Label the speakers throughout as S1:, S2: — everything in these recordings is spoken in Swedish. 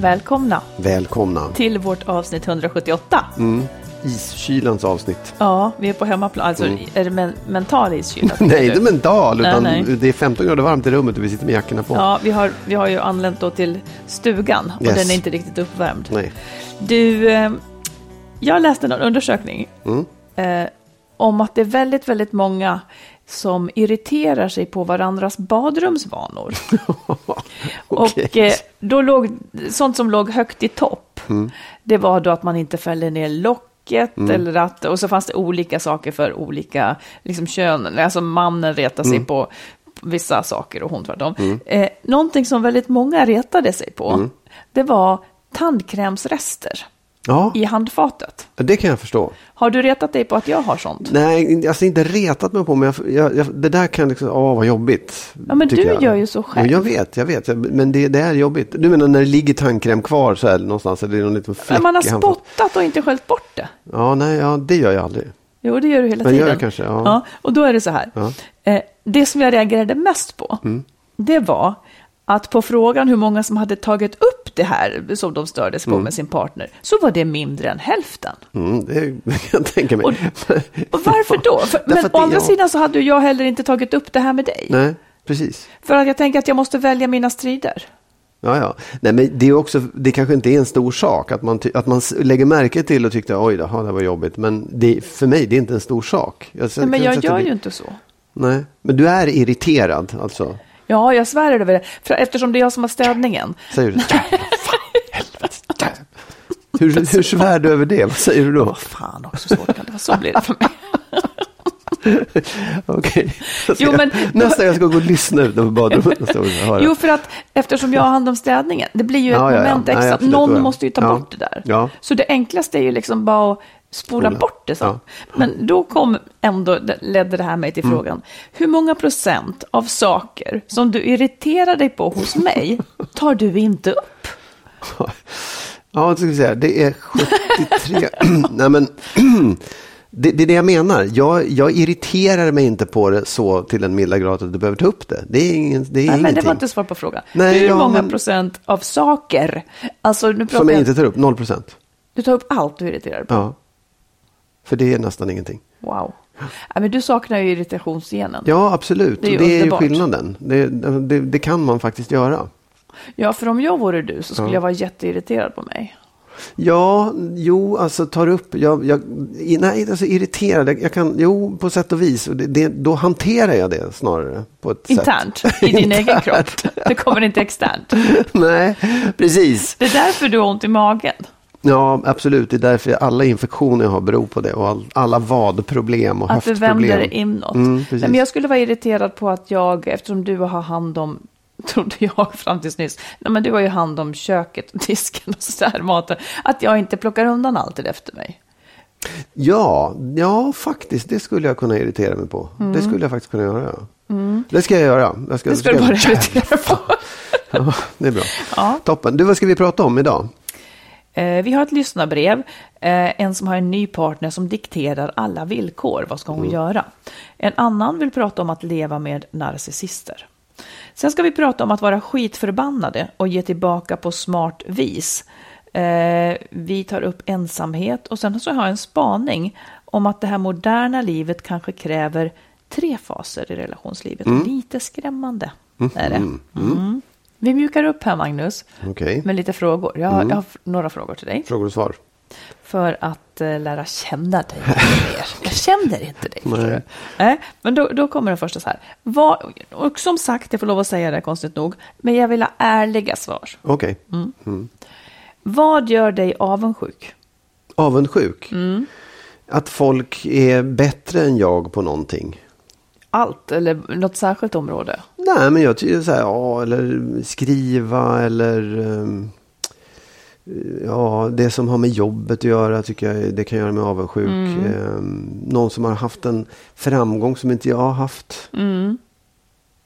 S1: Välkomna
S2: Välkomna.
S1: till vårt avsnitt 178.
S2: Mm. Iskylans avsnitt.
S1: Ja, vi är på hemmaplan. Alltså, är det men mental iskyla?
S2: Mm. Nej, inte mental,
S1: Nej,
S2: utan
S1: nej.
S2: det är 15 grader varmt i rummet och vi sitter med jackorna på.
S1: Ja, vi har, vi har ju anlänt då till stugan och
S2: Yes.
S1: den är inte riktigt uppvärmd.
S2: Nej.
S1: Du, eh, jag läste en undersökning
S2: Mm.
S1: eh, om att det är väldigt, väldigt många som irriterar sig på varandras badrumsvanor. Och eh, då låg, sånt som låg högt i topp,
S2: Mm.
S1: det var då att man inte fäller ner locket eller att, och så fanns det olika saker för olika liksom, kön. Alltså mannen retar sig på vissa saker och hon tvärtom. Eh, någonting som väldigt många retade sig på, det var tandkrämsrester
S2: Ja,
S1: i handfatet.
S2: det kan jag förstå.
S1: Har du retat dig på att jag har sånt?
S2: Nej, alltså inte retat mig på, men jag, jag, jag, det där kan liksom, åh vad jobbigt.
S1: Ja, men du
S2: jag.
S1: gör ju så själv.
S2: Ja, jag vet, jag vet, men det, det är jobbigt. Du menar när det ligger tandkräm kvar så här någonstans, eller någon liten fläck
S1: Men man har spottat och inte sköljt bort det.
S2: Ja, nej, ja, det gör jag aldrig.
S1: Jo, det gör du hela
S2: Men gör
S1: tiden.
S2: jag kanske, ja.
S1: och då är det så här.
S2: Ja.
S1: Eh, det som jag reagerade mest på,
S2: Mm.
S1: det var att på frågan hur många som hade tagit upp det här som de stördes på med sin partner, så var det mindre än hälften.
S2: Mm, det, kan jag tänka mig.
S1: Och- Och varför då? För, men å andra
S2: ja.
S1: sidan så hade jag heller inte tagit upp det här med dig.
S2: Nej, precis.
S1: För att jag tänker att jag måste välja mina strider.
S2: Ja, ja. Nej, men det är också, det kanske inte är en stor sak att man, att man lägger märke till och tyckte oj då, det var jobbigt. Men det, för mig, det är inte en stor sak. Jag,
S1: Nej, men jag gör
S2: det-
S1: ju inte så.
S2: Nej, men du är irriterad alltså.
S1: Ja, jag svär över det. För eftersom det är jag som har städningen.
S2: Säger du? Jävlar. hur, hur svär du över det? Vad säger du då?
S1: Fan också, svårt kan det vara. Så blir det för mig.
S2: Okej.
S1: Jo, men-
S2: Nästa jag ska gå och lyssna utanför badrummet. nästa gång jag det.
S1: Jo, för att eftersom jag har hand om städningen, det blir ju
S2: Ja,
S1: ett
S2: ja, ja.
S1: moment
S2: Nej,
S1: extra.
S2: absolut, då är
S1: Någon
S2: det.
S1: måste ju ta
S2: Ja.
S1: bort det där.
S2: Ja.
S1: Så det enklaste är ju liksom bara att spola,
S2: Spola.
S1: bort det. Så.
S2: Ja.
S1: Men då kom ändå, ledde det här mig till
S2: Mm.
S1: frågan. Hur många procent av saker som du irriterar dig på hos mig tar du inte upp?
S2: Ja, det ska vi säga. Det är 73. Nej, men det, det är det jag menar. Jag, jag irriterar mig inte på det så till en milda grad att du behöver ta upp det. Det är, ingen, det är
S1: Nej, men
S2: ingenting.
S1: det var inte svar på frågan.
S2: Nej,
S1: Hur
S2: ja,
S1: många
S2: men-
S1: procent av saker, alltså nu pratar
S2: Som jag
S1: jag,
S2: inte tar upp. 0 procent.
S1: du tar upp allt du irriterar dig på.
S2: Ja. För det är nästan ingenting.
S1: Wow. Ja, men du saknar ju irritationsgenen.
S2: Ja, absolut.
S1: Det är ju
S2: Det är, skillnaden. Det, det, det kan man faktiskt göra.
S1: Ja, för om jag vore du så skulle
S2: Ja.
S1: jag vara jätteirriterad på mig.
S2: Ja, jo, alltså tar upp. Jag, jag, nej, alltså irriterad. Jag, jag kan, jo, på sätt och vis. Och Det, det, då hanterar jag det snarare på ett
S1: Internt,
S2: sätt.
S1: i din egen
S2: Internt.
S1: kropp. Det kommer inte externt.
S2: nej, precis.
S1: Det är därför du har ont i magen.
S2: Ja, absolut. Det är därför alla infektioner jag har beror på det. Och all, alla vadproblem och
S1: Att du
S2: höftproblem.
S1: vänder det inåt.
S2: Mm,
S1: Nej, men jag skulle vara irriterad på att jag, eftersom du har hand om, trodde jag fram tills nyss, nej, men du har ju hand om köket disken och sådär, maten, att jag inte plockar undan alltid efter mig.
S2: Ja, ja, faktiskt. Det skulle jag kunna irritera mig på.
S1: Mm.
S2: Det skulle jag faktiskt kunna göra. Det ska jag göra. Jag ska,
S1: Det ska du bara irritera på.
S2: Ja, det är bra.
S1: Ja.
S2: Toppen. Du, vad ska vi prata om idag?
S1: Eh, vi har ett lyssnarbrev, eh, en som har en ny partner som dikterar alla villkor. Vad ska hon göra? En annan vill prata om att leva med narcissister. Sen ska vi prata om att vara skitförbannade och ge tillbaka på smart vis. Eh, vi tar upp ensamhet och sen så har jag en spaning om att det här moderna livet kanske kräver tre faser i relationslivet. Lite skrämmande är det. Mm. Vi mjukar upp här Magnus
S2: Okej.
S1: med lite frågor. Jag har, jag har några frågor till dig
S2: Frågor och svar.
S1: för att eh, lära känna dig mer. Jag känner inte dig.
S2: Nej.
S1: Nej, men då, då kommer den första så här. Vad, och som sagt, jag får lov att säga det konstigt nog, men jag vill ha ärliga svar.
S2: Okej.
S1: Vad gör dig avundsjuk?
S2: Avundsjuk. Att folk är bättre än jag på någonting.
S1: Allt eller något särskilt område?
S2: Nej, men jag tycker så här, ja, eller skriva eller ehm, ja, det som har med jobbet att göra tycker jag det kan göra mig avundsjuk. Ehm, någon som har haft en framgång som inte jag har haft.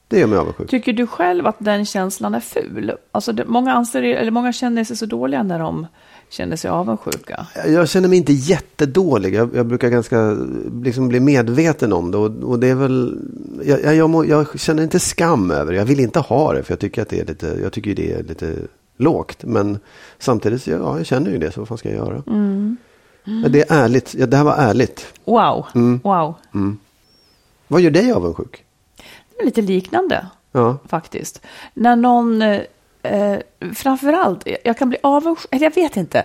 S2: Det gör mig avundsjuk.
S1: Tycker du själv att den känslan är ful? Alltså många, anser, eller många känner sig så dåliga när de känner sig avundsjuka.
S2: Jag känner mig inte jättedålig. Jag, jag brukar ganska liksom bli medveten om det. Och, och det är väl, jag, jag, må, jag känner inte skam över det. Jag vill inte ha det. För jag tycker att det är lite, jag tycker det är lite lågt. Men samtidigt, ja, jag känner ju det. Så vad fan ska jag göra? Ja, det är ärligt. Ja, det här var ärligt.
S1: Wow, wow.
S2: Vad gör dig avundsjuk?
S1: Det är lite liknande.
S2: Ja.
S1: faktiskt. När någon, eh, framförallt, jag kan bli avundsjuk, eller jag vet inte.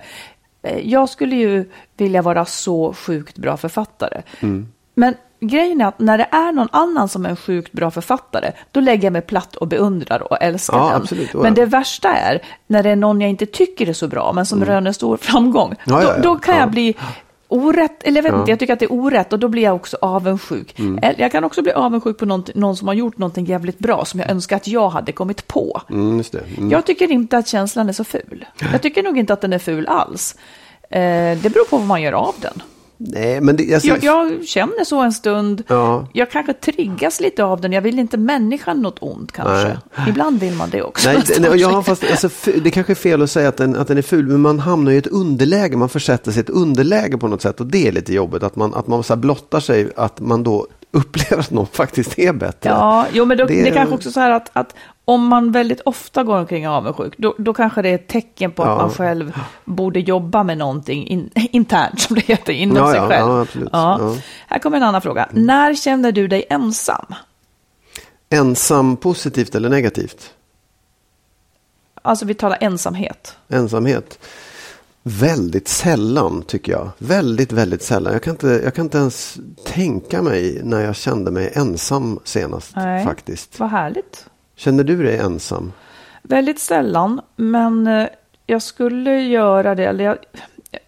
S1: Eh, Jag skulle ju vilja vara så sjukt bra författare.
S2: Mm.
S1: Men grejen är att när det är någon annan som är en sjukt bra författare, då lägger jag mig platt och beundrar och älskar
S2: Ja,
S1: den.
S2: absolut.
S1: Men det värsta är när det är någon jag inte tycker är så bra, men som röner stor framgång.
S2: Mm. Ja, ja, ja.
S1: Då, då kan
S2: Ja.
S1: jag bli orätt, eller vet
S2: Ja.
S1: inte, jag tycker att det är orätt och då blir jag också avundsjuk.
S2: Mm.
S1: Jag kan också bli avundsjuk på någon, någon som har gjort någonting jävligt bra som jag önskar att jag hade kommit på.
S2: Mm. Mm.
S1: Jag tycker inte att känslan är så ful. Jag tycker nog inte att den är ful alls. Eh, det beror på vad man gör av den.
S2: Nej, men det, alltså,
S1: Jag, jag känner så en stund.
S2: Ja.
S1: Jag kanske triggas lite av den. Jag vill inte människan något ont kanske. Ibland vill man det också.
S2: Nej, det, nej, ja, fast, alltså, det kanske är fel att säga att den, att den är ful, men man hamnar i ett underläge. Man försätter sig i ett underläge på något sätt och det är lite jobbigt. Att man, att man så blottar sig, att man då upplever att någon faktiskt är bättre.
S1: Ja, jo, men då, det,
S2: Det-
S1: är kanske också så här att, att om man väldigt ofta går omkring avundsjuk, då, då kanske det är ett tecken på
S2: Ja.
S1: att man själv borde jobba med någonting in, internt, som det heter, inom
S2: Ja,
S1: sig
S2: ja,
S1: själv.
S2: ja, absolut.
S1: Här kommer en annan fråga. När känner du dig ensam?
S2: Ensam positivt eller negativt?
S1: Alltså vi talar ensamhet.
S2: Ensamhet. Väldigt sällan tycker jag. Väldigt, väldigt sällan. Jag kan inte, jag kan inte ens tänka mig när jag kände mig ensam senast
S1: Nej.
S2: faktiskt.
S1: Vad härligt.
S2: Känner du dig ensam?
S1: Väldigt sällan, men eh, jag skulle göra det. Eller jag,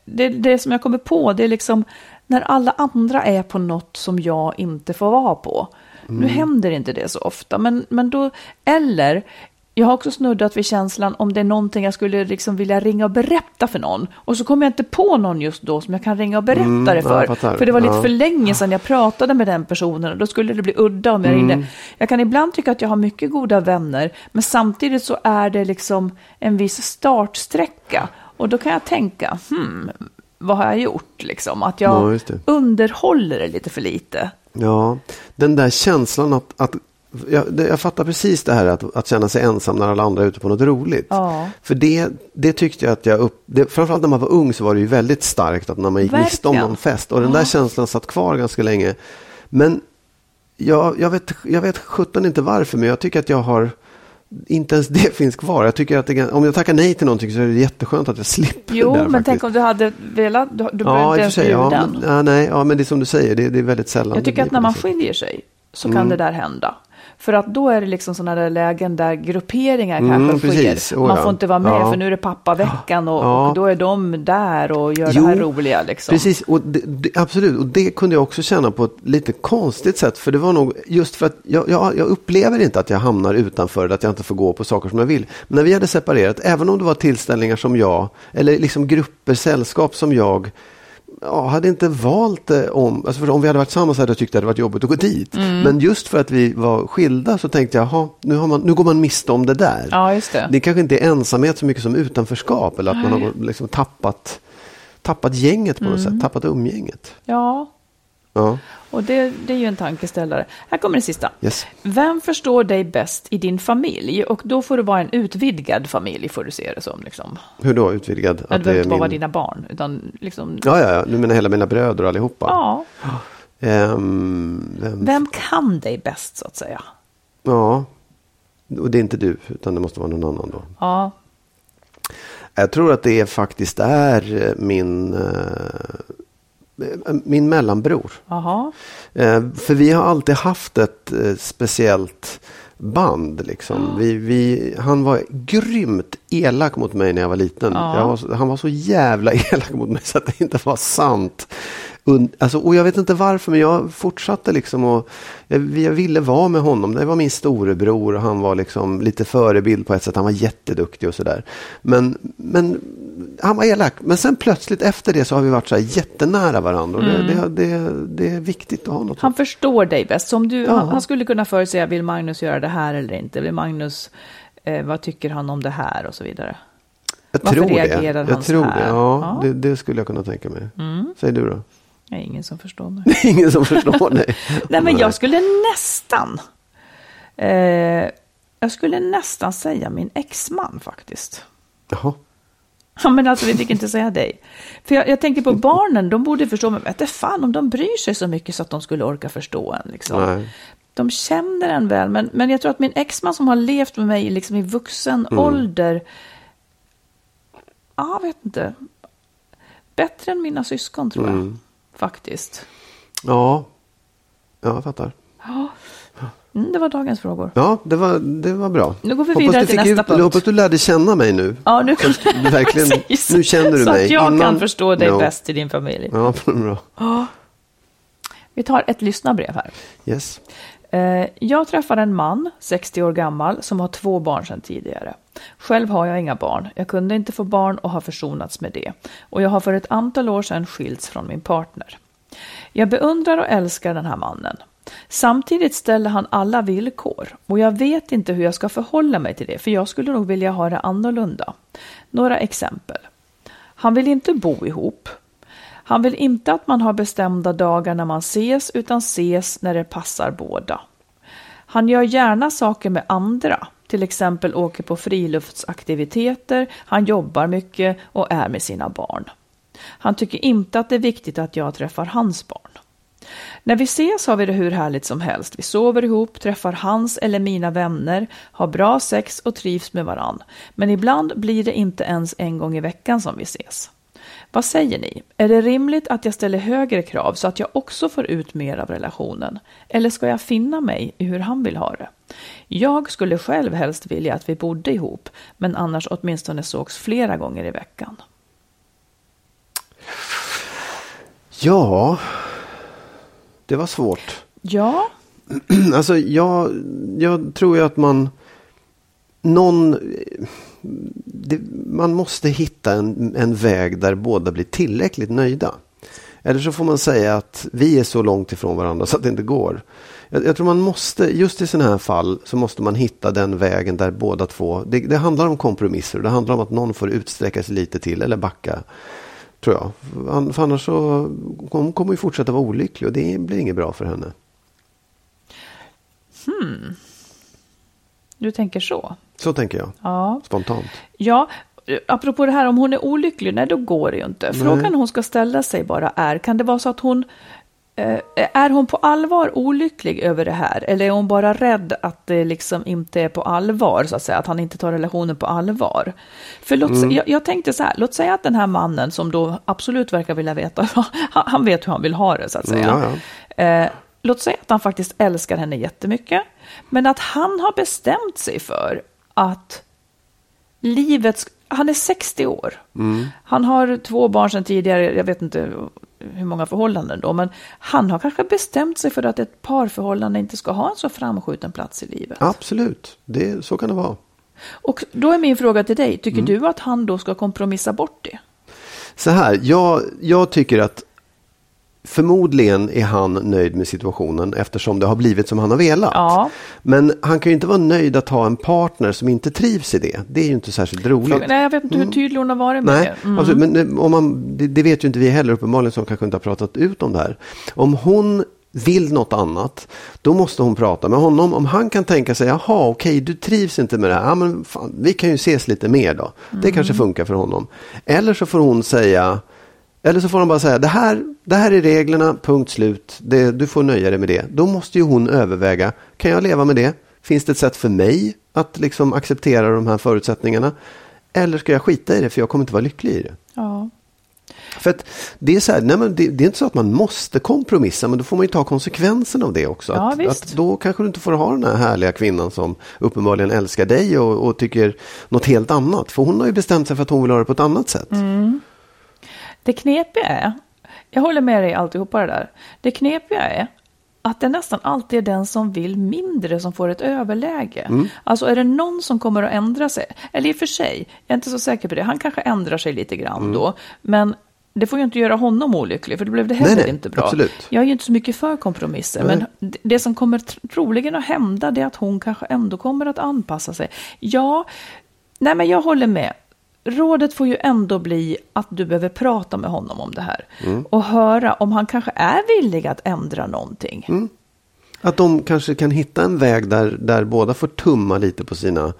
S1: det, det som jag kommer på, det är liksom när alla andra är på något som jag inte får vara på. Nu händer inte det så ofta, men, men då, eller jag har också snuddat vid känslan om det är någonting jag skulle liksom vilja ringa och berätta för någon. Och så kommer jag inte på någon just då som jag kan ringa och berätta
S2: Mm,
S1: det
S2: ja,
S1: för. för det var lite
S2: Ja.
S1: för länge sedan jag pratade med den personen och då skulle det bli udda om jag
S2: Mm.
S1: ringde. Jag kan ibland tycka att jag har mycket goda vänner, men samtidigt så är det liksom en viss startsträcka. Och då kan jag tänka, hmm, vad har jag gjort liksom? Att
S2: Ja,
S1: jag
S2: just det.
S1: underhåller det lite för lite.
S2: Ja, den där känslan att, att jag, jag fattar precis det här att, att känna sig ensam när alla andra är ute på något roligt.
S1: Ja.
S2: För det, det tyckte jag att jag upp, det, framförallt när man var ung så var det ju väldigt starkt att när man gick miste om
S1: Verkligen.
S2: någon fest. Och den där känslan satt kvar ganska länge. Men jag, jag, vet, jag vet sjutton inte varför, men jag tycker att jag har inte ens det finns kvar. Jag tycker att det, om jag tackar nej till någonting så är det jätteskönt att jag slipper
S1: Jo,
S2: det där
S1: men
S2: faktiskt.
S1: tänk om du hade velat, du, du
S2: Ja,
S1: inte ens
S2: sig. Ja, men, ja, nej, ja, men det är som du säger, det, det är väldigt sällan.
S1: Jag tycker att när man skiljer sig så
S2: Mm.
S1: kan det där hända. För att då är det liksom sådana där lägen där grupperingar
S2: Mm,
S1: kanske
S2: precis.
S1: sker.
S2: Oh,
S1: Man får inte vara med
S2: Ja.
S1: för nu är det pappaveckan och,
S2: Ja.
S1: och då är de där och gör
S2: Jo,
S1: det här roliga. Liksom.
S2: Precis, och det, det, absolut. Och det kunde jag också känna på ett lite konstigt sätt. För det var nog just för att jag, jag, jag upplever inte att jag hamnar utanför, att jag inte får gå på saker som jag vill. Men när vi hade separerat, även om det var tillställningar som jag, eller liksom grupper, sällskap som jag ja, hade inte valt det om, alltså för om vi hade varit tillsammans hade jag tyckt det hade varit jobbigt att gå dit.
S1: Mm.
S2: Men just för att vi var skilda så tänkte jag, jaha, nu, har man, nu går man miste om det där.
S1: Ja, just det.
S2: Det kanske inte är ensamhet så mycket som utanförskap eller att man har liksom tappat, tappat gänget på något
S1: Mm.
S2: sätt, tappat umgänget.
S1: Ja,
S2: Ja,
S1: och det, det är ju en tankeställare. Här kommer den sista.
S2: yes.
S1: Vem förstår dig bäst i din familj? Och då får det vara en utvidgad familj, får du se det som. Liksom.
S2: Hur då utvidgad? Att det
S1: behöver inte bara vara dina barn, utan liksom...
S2: Ja, ja, ja, nu menar hela mina bröder allihopa.
S1: Ja,
S2: Ehm, vem...
S1: vem kan dig bäst, så att säga?
S2: Ja, och det är inte du, utan det måste vara någon annan då.
S1: Ja,
S2: Jag tror att det faktiskt är eh, min, eh, min mellanbror.
S1: jaha.
S2: Eh, För vi har alltid haft ett eh, speciellt band. Liksom. Vi, vi, han var grymt elak mot mig när jag var liten.
S1: Ja.
S2: Jag var, han var så jävla elak mot mig så att det inte var sant. Und, alltså, och jag vet inte varför, men jag fortsatte liksom och jag, jag ville vara med honom. Det var min storebror och han var liksom lite förebild på ett sätt. Han var jätteduktig och sådär. Men, men han var elak. Men sen plötsligt efter det så har vi varit så här jättenära varandra. Och det, det, det, det är viktigt att ha något
S1: Han förstår dig bäst. Så om du,
S2: Ja.
S1: han, han skulle kunna förutsäga, vill Magnus göra det här eller inte? Vill Magnus, eh, vad tycker han om det här och så vidare?
S2: Jag
S1: Varför
S2: tror det.
S1: reagerar han
S2: Jag
S1: så
S2: tror
S1: här?
S2: det. Ja,
S1: Ja.
S2: Det, det skulle jag kunna tänka mig.
S1: Mm.
S2: Säg du då.
S1: Det är ingen som förstår mig.
S2: Det är ingen som förstår dig.
S1: Nej, men jag skulle nästan, eh, jag skulle nästan säga min exman faktiskt.
S2: Jaha.
S1: Ja, men alltså vi fick inte säga dig. För jag, jag tänker på barnen, de borde förstå, men vet du fan om de bryr sig så mycket så att de skulle orka förstå en. Liksom.
S2: Nej.
S1: De känner en väl, men, men jag tror att min exman som har levt med mig liksom i vuxen
S2: Mm.
S1: ålder, ja, jag vet inte, bättre än mina syskon tror jag,
S2: Mm.
S1: faktiskt.
S2: Ja. ja, jag fattar.
S1: Mm, det var dagens frågor.
S2: Ja, det var, det var bra.
S1: Nu går vi
S2: Hoppas
S1: vidare till nästa
S2: ut,
S1: punkt.
S2: Hoppas du lärde känna mig nu.
S1: Ja, nu,
S2: Du verkligen,
S1: Precis.
S2: nu känner du
S1: så
S2: mig.
S1: att jag
S2: Innan-
S1: kan förstå dig
S2: Ja.
S1: bäst i din familj.
S2: Ja, bra.
S1: Vi tar ett lyssnarbrev här.
S2: Yes.
S1: Eh, Jag träffar en man, 60 år gammal, som har två barn sedan tidigare. Själv har jag inga barn. Jag kunde inte få barn och har försonats med det. Och jag har för ett antal år sedan skilts från min partner. Jag beundrar och älskar den här mannen. Samtidigt ställer han alla villkor och jag vet inte hur jag ska förhålla mig till det, för jag skulle nog vilja ha det annorlunda. Några exempel. Han vill inte bo ihop. Han vill inte att man har bestämda dagar när man ses, utan ses när det passar båda. Han gör gärna saker med andra, till exempel åker på friluftsaktiviteter, han jobbar mycket och är med sina barn. Han tycker inte att det är viktigt att jag träffar hans barn. När vi ses har vi det hur härligt som helst. Vi sover ihop, träffar hans eller mina vänner, har bra sex och trivs med varann. Men ibland blir det inte ens en gång i veckan som vi ses. Vad säger ni? Är det rimligt att jag ställer högre krav så att jag också får ut mer av relationen? Eller ska jag finna mig i hur han vill ha det? Jag skulle själv helst vilja att vi bodde ihop, men annars åtminstone sågs flera gånger i veckan.
S2: Ja, det var svårt.
S1: Ja,
S2: Alltså, jag, jag tror ju att man... Någon... Det, man måste hitta en, en väg där båda blir tillräckligt nöjda. Eller så får man säga att vi är så långt ifrån varandra så att det inte går. Jag, jag tror man måste, just i sådana här fall, så måste man hitta den vägen där båda två... Det, det handlar om kompromisser. Det handlar om att någon får utsträcka sig lite till eller backa. Tror jag. För annars så hon kommer ju fortsätta vara olycklig och det blir inget bra för henne.
S1: du tänker så.
S2: Så tänker jag.
S1: Ja.
S2: Spontant.
S1: Ja, apropå det här om hon är olycklig, nej då går det ju inte. Frågan hon ska ställa sig bara är, kan det vara så att hon är hon på allvar olycklig över det här? Eller är hon bara rädd att det liksom inte är på allvar, så att säga, att han inte tar relationen på allvar? För låt,
S2: Mm.
S1: jag, jag tänkte så här, låt säga att den här mannen som då absolut verkar vilja veta, han, han vet hur han vill ha det, så att säga.
S2: Mm, ja,
S1: Eh, låt säga att han faktiskt älskar henne jättemycket, men att han har bestämt sig för att livet, han är 60 år. Han har två barn sedan tidigare, jag vet inte hur många förhållanden då, men han har kanske bestämt sig för att ett parförhållande inte ska ha en så framskjuten plats i livet.
S2: Absolut, det, så kan det vara.
S1: Och då är min fråga till dig, tycker du att han då ska kompromissa bort det?
S2: Så här, jag, jag tycker att förmodligen är han nöjd med situationen eftersom det har blivit som han har velat.
S1: Ja.
S2: Men han kan ju inte vara nöjd att ha en partner som inte trivs i det. Det är ju inte särskilt roligt.
S1: Nej, jag vet inte hur tydlig hon har varit med
S2: Nej,
S1: det. Mm.
S2: alltså, men eh, om man, det, det vet ju inte vi heller uppenbarligen som kanske inte har pratat ut om det här. Om hon vill något annat, då måste hon prata med honom. Om han kan tänka sig, jaha okej du trivs inte med det här, ja, men fan, vi kan ju ses lite mer då. Det kanske funkar för honom. Eller så får hon säga, eller så får hon bara säga, det här, det här är reglerna, punkt slut, det, du får nöja dig med det. Då måste ju hon överväga, kan jag leva med det? Finns det ett sätt för mig att liksom acceptera de här förutsättningarna? Eller ska jag skita i det för jag kommer inte vara lycklig i det?
S1: Ja.
S2: För att det är så här, nej men det, det är inte så att man måste kompromissa men då får man ju ta konsekvensen av det också.
S1: Ja,
S2: att, att då kanske du inte får ha den här härliga kvinnan som uppenbarligen älskar dig och, och tycker något helt annat. För hon har ju bestämt sig för att hon vill ha det på ett annat sätt.
S1: Mm. Det knepiga är, jag håller med dig alltihopa det där. Det knepiga är att det nästan alltid är den som vill mindre som får ett överläge.
S2: Mm.
S1: Alltså är det någon som kommer att ändra sig, eller i och för sig, jag är inte så säker på det, han kanske ändrar sig lite grann
S2: Mm.
S1: då, men det får ju inte göra honom olycklig, för det blev det heller
S2: Nej, nej,
S1: inte bra.
S2: absolut.
S1: Jag är ju inte så mycket för kompromisser,
S2: Nej.
S1: men det- som kommer tr- troligen att hända det är att hon kanske ändå kommer att anpassa sig. Ja, nej men jag håller med. Rådet får ju ändå bli att du behöver prata med honom om det här.
S2: Mm.
S1: Och höra om han kanske är villig att ändra någonting.
S2: Mm. Att de kanske kan hitta en väg där, där båda får tumma lite på sina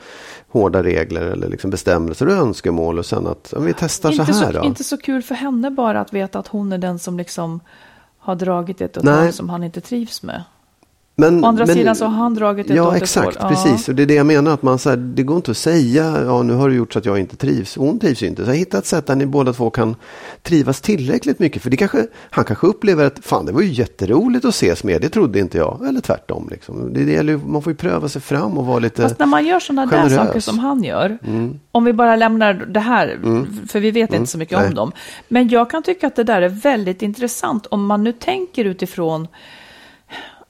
S2: hårda regler eller liksom bestämmelser och önskemål och sen att ja, vi testar
S1: Inte
S2: så här
S1: så,
S2: då.
S1: inte så kul för henne bara att veta att hon är den som liksom har dragit ett åt som han inte trivs med.
S2: Men,
S1: Å andra
S2: men-
S1: sidan så har han dragit ett
S2: Ja, exakt.
S1: Ja.
S2: Precis. Och det är det jag menar. Att man, så här, det går inte att säga, ja nu har du gjort så att jag inte trivs. Hon trivs ju inte. Så hitta ett sätt där ni båda två kan trivas tillräckligt mycket. För det kanske, han kanske upplever att fan det var ju jätteroligt att ses med. Det trodde inte jag. Eller tvärtom. Liksom. Det, det gäller, man får ju pröva sig fram och vara lite
S1: Fast när man gör sådana där saker som han gör, om vi bara lämnar det här, för vi vet inte så mycket
S2: Nej.
S1: om dem. Men jag kan tycka att det där är väldigt intressant om man nu tänker utifrån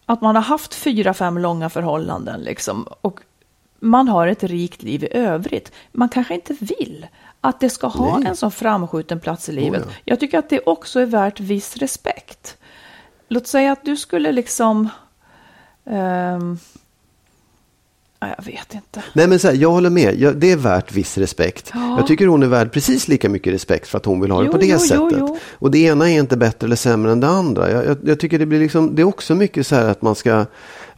S1: att man har haft fyra, fem långa förhållanden liksom, och man har ett rikt liv i övrigt. Man kanske inte vill att det ska ha
S2: Nej.
S1: en sån framskjuten plats i livet.
S2: Oh ja.
S1: Jag tycker att det också är värt viss respekt. Låt säga att du skulle liksom... ja, jag vet inte.
S2: Nej men så här, jag håller med. Jag, det är värt viss respekt.
S1: Ja.
S2: Jag tycker hon är värd precis lika mycket respekt för att hon vill ha det
S1: Jo,
S2: på det
S1: jo,
S2: sättet.
S1: jo.
S2: Och det ena är inte bättre eller sämre än det andra. Jag, jag, jag tycker det blir liksom, det är också mycket så här att man ska,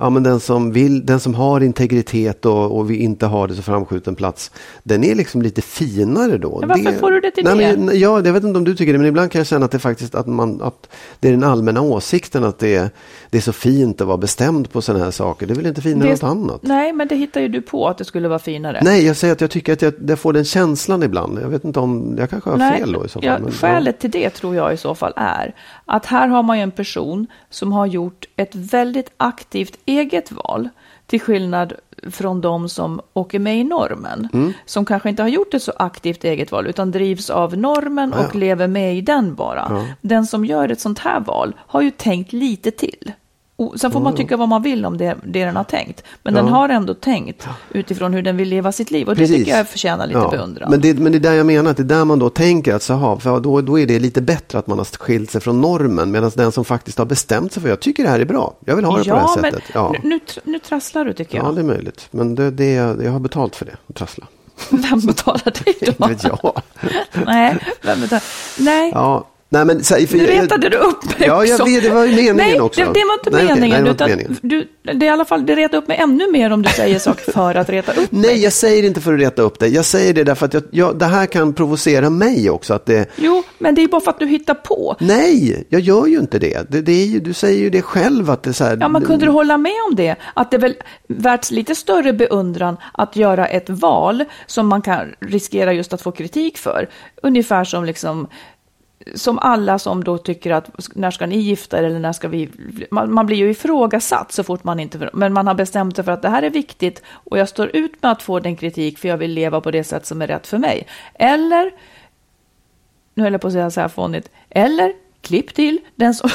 S2: ja men den som vill, den som har integritet och, och vi inte har det så framskjuten plats, den är liksom lite finare då.
S1: Men varför får du det till
S2: nej,
S1: det?
S2: Men, ja, jag vet inte om du tycker det, men ibland kan jag känna att det faktiskt, att man, att det är den allmänna åsikten att det är, det är så fint att vara bestämd på sådana här saker. Det är väl inte finare än
S1: Det-
S2: något annat?
S1: Nej, men det hittar ju du på att det skulle vara finare.
S2: Nej, jag säger att jag tycker att jag, jag får den känslan ibland. Jag vet inte om, jag kanske har fel då i så fall.
S1: ja,
S2: men-
S1: skälet till det tror jag i så fall är att här har man ju en person som har gjort ett väldigt aktivt eget val till skillnad från de som åker med i normen.
S2: Mm.
S1: Som kanske inte har gjort ett så aktivt eget val utan drivs av normen
S2: Ja,
S1: och lever med i den bara.
S2: Ja.
S1: Den som gör ett sånt här val har ju tänkt lite till. Och sen får man tycka vad man vill om det, det den har tänkt. Men den
S2: Ja.
S1: har ändå tänkt utifrån hur den vill leva sitt liv. Och det
S2: Precis.
S1: tycker jag förtjänar lite beundran.
S2: Men det, men det är där jag menar, att det är där man då tänker att så, för då, då är det lite bättre att man har skilt sig från normen. Medan den som faktiskt har bestämt sig för, jag tycker det här är bra, jag vill ha det på det här
S1: men
S2: sättet. Ja,
S1: nu, nu, nu trasslar du tycker
S2: ja,
S1: jag.
S2: det är möjligt. Men det, det, jag har betalt för det, att trassla.
S1: Vem betalar dig då?
S2: Inte vet jag.
S1: Nej, vem betalar? Nej.
S2: Ja. Nej, men, så, för
S1: Nu retade du upp mig
S2: Ja, jag vet, det var ju meningen
S1: nej,
S2: också.
S1: Det, det var inte
S2: Nej,
S1: meningen.
S2: nej, det var inte meningen.
S1: Du, det, är i alla fall, det retar upp mig ännu mer om du säger saker för att reta upp mig.
S2: Nej, jag säger inte för att reta upp dig. Jag säger det därför att jag, jag, det här kan provocera mig också. Att det,
S1: Jo, men det är bara för att du hittar på.
S2: nej, jag gör ju inte det. det, det är ju, du säger ju det själv att det är så här.
S1: Ja, men kunde du hålla med om det? Att det är väl värt lite större beundran att göra ett val som man kan riskera just att få kritik för. Ungefär som liksom som alla som då tycker att när ska ni gifta er eller när ska vi... Man, man blir ju ifrågasatt så fort man inte... Men man har bestämt sig för att det här är viktigt och jag står ut med att få den kritik för jag vill leva på det sätt som är rätt för mig. Eller, nu höll jag på att säga så här fånigt, eller klipp till den som...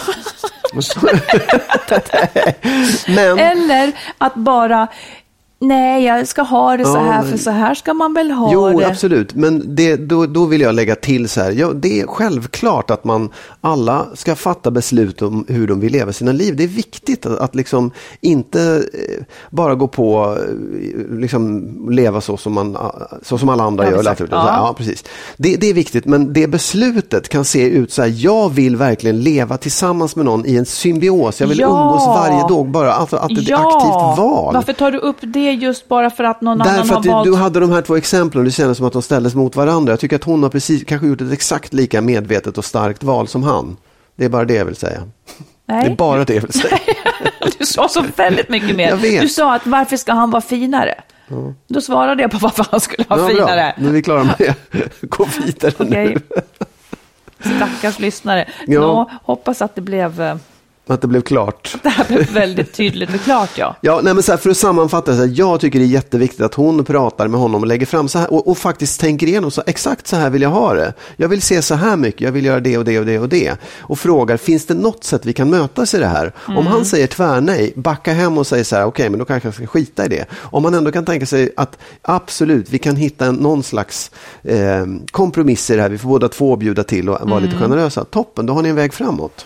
S2: men,
S1: Eller att bara Nej, jag ska ha det så
S2: Ja,
S1: här,
S2: men-
S1: för så här ska man väl ha
S2: Jo,
S1: det.
S2: absolut. Men det, då, då vill jag lägga till så här. Ja, det är självklart att man alla ska fatta beslut om hur de vill leva sina liv. Det är viktigt att, att liksom inte eh, bara gå på eh, liksom leva så som, man, så som alla andra
S1: Ja,
S2: gör.
S1: exakt.
S2: Så här,
S1: Ja.
S2: ja, precis. Det, det är viktigt, men det beslutet kan se ut så här. Jag vill verkligen leva tillsammans med någon i en symbios. Jag vill
S1: Ja.
S2: umgås varje dag. Bara, alltså, att det är ett aktivt val.
S1: Varför tar du upp det just bara för att någon annan
S2: Därför
S1: har
S2: att du,
S1: valt?
S2: du hade de här två exemplen och det kändes som att de ställdes mot varandra. Jag tycker att hon har precis kanske gjort ett exakt lika medvetet och starkt val som han. Det är bara det jag vill säga.
S1: Nej.
S2: Det är bara det jag vill säga.
S1: Du sa så väldigt mycket mer. Du sa att varför ska han vara finare? Då svarade jag på varför han skulle vara
S2: Ja,
S1: finare.
S2: bra. Men vi klarar med det. Gå vidare nu.
S1: Stackars lyssnare.
S2: Ja.
S1: Nå, hoppas att det blev, eh,
S2: Att det blev klart.
S1: det här blev väldigt tydligt och klart. Ja.
S2: Ja, nej, men så här, för att sammanfatta, så här, jag tycker det är jätteviktigt att hon pratar med honom och lägger fram så här och, och faktiskt tänker igenom, så, exakt så här vill jag ha det. Jag vill se så här mycket, jag vill göra det och det och det och det. Och frågar, finns det något sätt vi kan mötas i det här? Om han säger tvärnej, backa hem och säg så här, okej, men då kanske jag ska skita i det. Om man ändå kan tänka sig att absolut, vi kan hitta en, någon slags eh, kompromiss i det här, vi får båda två bjuda till och vara lite generösa. Toppen, då har ni en väg framåt.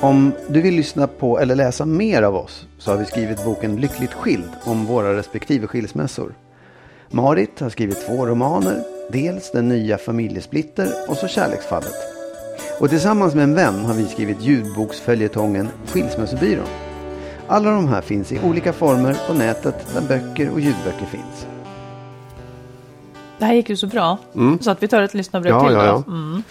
S3: Om du vill lyssna på eller läsa mer av oss så har vi skrivit boken Lyckligt skild om våra respektive skilsmässor. Marit har skrivit två romaner, dels Den nya familjesplitter och så Kärleksfallet. Och tillsammans med en vän har vi skrivit ljudboksföljetongen Skilsmässobyrån. Alla de här finns i olika former på nätet där böcker och ljudböcker finns.
S1: Det här gick ju så bra, så att vi tar ett lyssnarbrev
S2: Ja,
S1: till.
S2: ja, ja.
S1: Mm.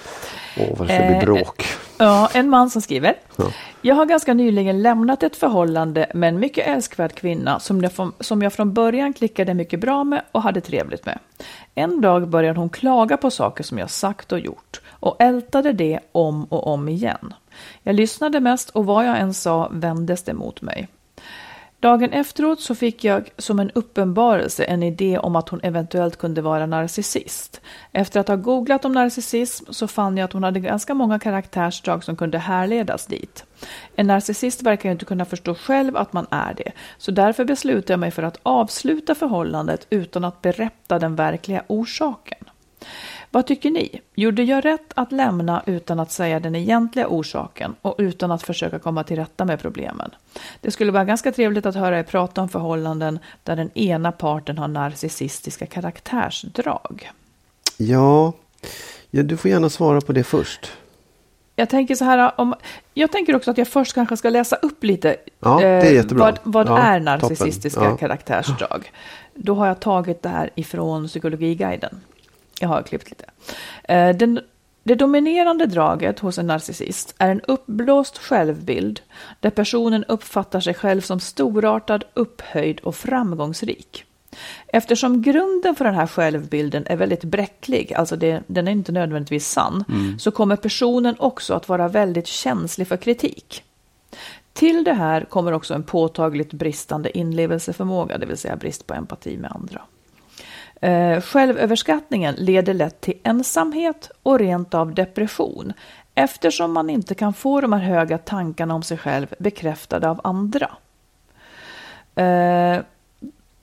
S2: Åh, vad det ska bli
S1: Eh,
S2: bråk.
S1: Ja, en man som skriver.
S2: Ja.
S1: Jag har ganska nyligen lämnat ett förhållande med en mycket älskvärd kvinna som jag, från, som jag från början klickade mycket bra med och hade trevligt med. En dag började hon klaga på saker som jag sagt och gjort och ältade det om och om igen. Jag lyssnade mest och vad jag än sa vändes det mot mig. Dagen efteråt så fick jag som en uppenbarelse en idé om att hon eventuellt kunde vara narcissist. Efter att ha googlat om narcissism så fann jag att hon hade ganska många karaktärsdrag som kunde härledas dit. En narcissist verkar ju inte kunna förstå själv att man är det, så därför beslutade jag mig för att avsluta förhållandet utan att berätta den verkliga orsaken. Vad tycker ni? Gjorde jag rätt att lämna utan att säga den egentliga orsaken och utan att försöka komma till rätta med problemen? Det skulle vara ganska trevligt att höra er prata om förhållanden där den ena parten har narcissistiska karaktärsdrag.
S2: Ja, ja, du får gärna svara på det först.
S1: Jag tänker så här, om, jag tänker också att jag först kanske ska läsa upp lite eh,
S2: Ja, det är jättebra.
S1: vad, vad
S2: Ja,
S1: är narcissistiska.
S2: Ja.
S1: karaktärsdrag. Då har jag tagit det här ifrån Psykologiguiden. Jag har klippt lite. Eh, Den, det dominerande draget hos en narcissist är en uppblåst självbild där personen uppfattar sig själv som storartad, upphöjd och framgångsrik. Eftersom grunden för den här självbilden är väldigt bräcklig, alltså det, den är inte nödvändigtvis sann, så kommer personen också att vara väldigt känslig för kritik. Till det här kommer också en påtagligt bristande inlevelseförmåga, det vill säga brist på empati med andra. Eh, självöverskattningen leder lätt till ensamhet och rent av depression eftersom man inte kan få de här höga tankarna om sig själv bekräftade av andra. Eh,